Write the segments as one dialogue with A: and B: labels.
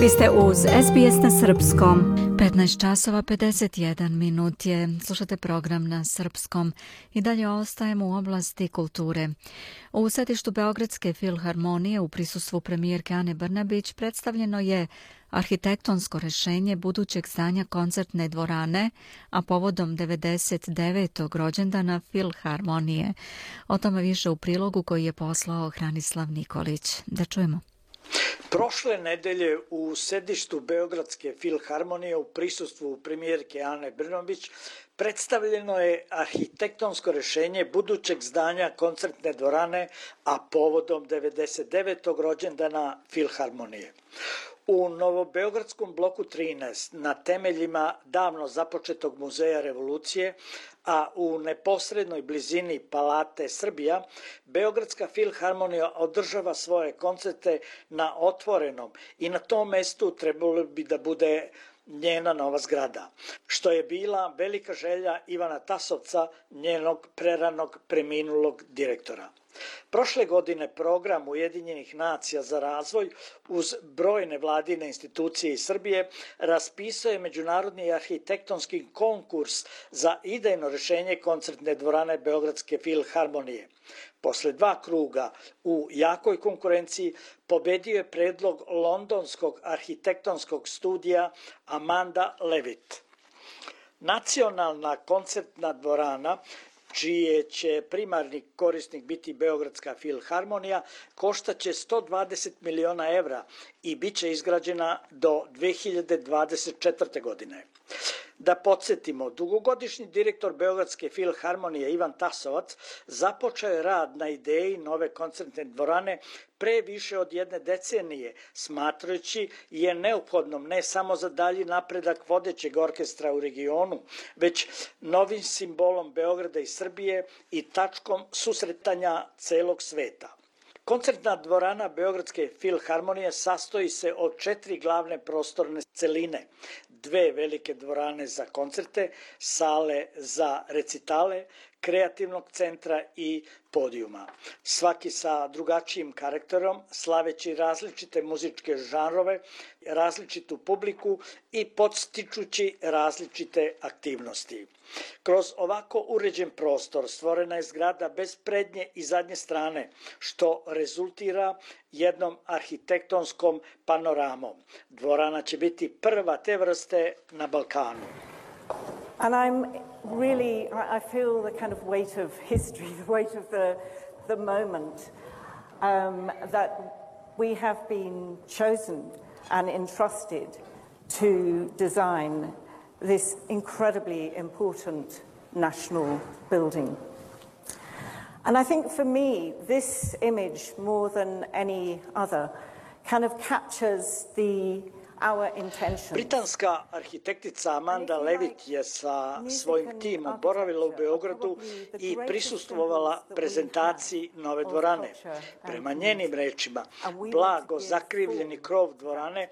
A: Vi ste uz SBS na Srpskom. 15 časova 51 minut je. Slušate program na Srpskom i dalje ostajemo u oblasti kulture. U setištu Beogradske filharmonije u prisustvu premijerke Ane Brnabić predstavljeno je arhitektonsko rešenje budućeg stanja koncertne dvorane, a povodom 99. rođendana Filharmonije. O tome više u prilogu koji je poslao Hranislav Nikolić. Da čujemo.
B: Prošle nedelje u sedištu Beogradske filharmonije u prisustvu premijerke Ane Brnović predstavljeno je arhitektonsko rešenje budućeg zdanja koncertne dvorane, a povodom 99. rođendana Filharmonije. U Novobeogradskom bloku 13 na temeljima davno započetog muzeja revolucije, a u neposrednoj blizini Palate Srbija, Beogradska filharmonija održava svoje koncerte na otvorenom i na tom mestu trebalo bi da bude njena nova zgrada, što je bila velika želja Ivana Tasovca, njenog preranog preminulog direktora. Prošle godine program Ujedinjenih nacija za razvoj uz brojne vladine institucije iz Srbije raspisao je međunarodni arhitektonski konkurs za idejno rešenje koncertne dvorane Beogradske filharmonije. Posle dva kruga u jakoj konkurenciji pobedio je predlog londonskog arhitektonskog studija Amanda Levitt. Nacionalna koncertna dvorana čije će primarni korisnik biti Beogradska filharmonija, koštaće 120 miliona evra i bit će izgrađena do 2024. godine. Da podsjetimo, dugogodišnji direktor Beogradske filharmonije Ivan Tasovac započeo je rad na ideji nove koncertne dvorane pre više od jedne decenije, smatrajući je neophodnom ne samo za dalji napredak vodećeg orkestra u regionu, već novim simbolom Beograda i Srbije i tačkom susretanja celog sveta. Koncertna dvorana Beogradske filharmonije sastoji se od četiri glavne prostorne celine, dve velike dvorane za koncerte, sale za recitale, kreativnog centra i podijuma. Svaki sa drugačijim karakterom, slaveći različite muzičke žanrove, različitu publiku i podstičući različite aktivnosti. Kroz ovako uređen prostor stvorena je zgrada bez prednje i zadnje strane, što rezultira jednom arhitektonskom panoramom. Dvorana će biti prva te vrste na Balkanu.
C: And I'm really, I feel the kind of weight of history, the weight of the, the moment um, that we have been chosen and entrusted to design this incredibly important national building. And I think for me, this image, more than any other, kind of captures the
B: Britanska arhitektica Amanda Levitt je sa svojim timom boravila u Beogradu i prisustvovala prezentaciji nove dvorane. Prema njenim rečima, blago zakrivljeni krov dvorane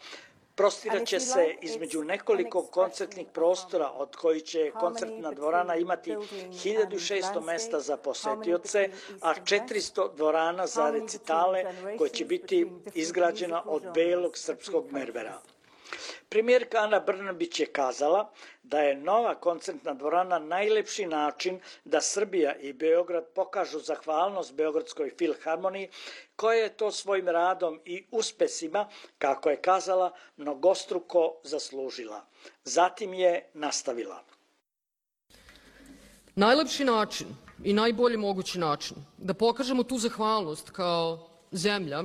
B: Prostiraće se između nekoliko koncertnih prostora od koji će koncertna dvorana imati 1600 mesta za posetioce, a 400 dvorana za recitale koje će biti izgrađena od belog srpskog mervera. Premijerka Ana Brnabić je kazala da je nova koncertna dvorana najlepši način da Srbija i Beograd pokažu zahvalnost Beogradskoj filharmoniji koja je to svojim radom i uspesima, kako je kazala, mnogostruko zaslužila. Zatim je nastavila.
D: Najlepši način i najbolji mogući način da pokažemo tu zahvalnost kao zemlja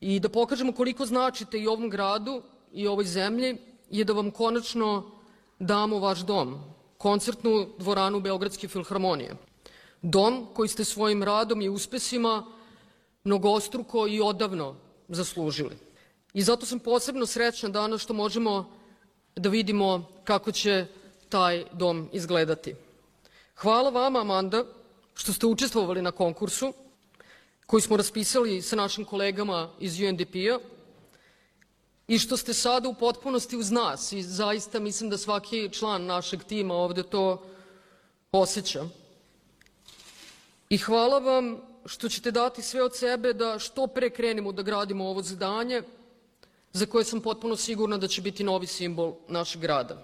D: i da pokažemo koliko značite i ovom gradu i ovoj zemlji je da vam konačno damo vaš dom, koncertnu dvoranu Beogradske filharmonije. Dom koji ste svojim radom i uspesima mnogostruko i odavno zaslužili. I zato sam posebno srećna danas što možemo da vidimo kako će taj dom izgledati. Hvala vama, Amanda, što ste učestvovali na konkursu koji smo raspisali sa našim kolegama iz UNDP-a i što ste sada u potpunosti uz nas i zaista mislim da svaki član našeg tima ovde to osjeća. I hvala vam što ćete dati sve od sebe da što pre krenemo da gradimo ovo zdanje, za koje sam potpuno sigurna da će biti novi simbol našeg grada.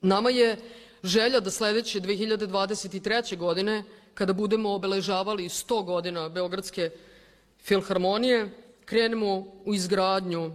D: Nama je želja da sledeće 2023. godine, kada budemo obeležavali 100 godina Beogradske filharmonije, krenemo u izgradnju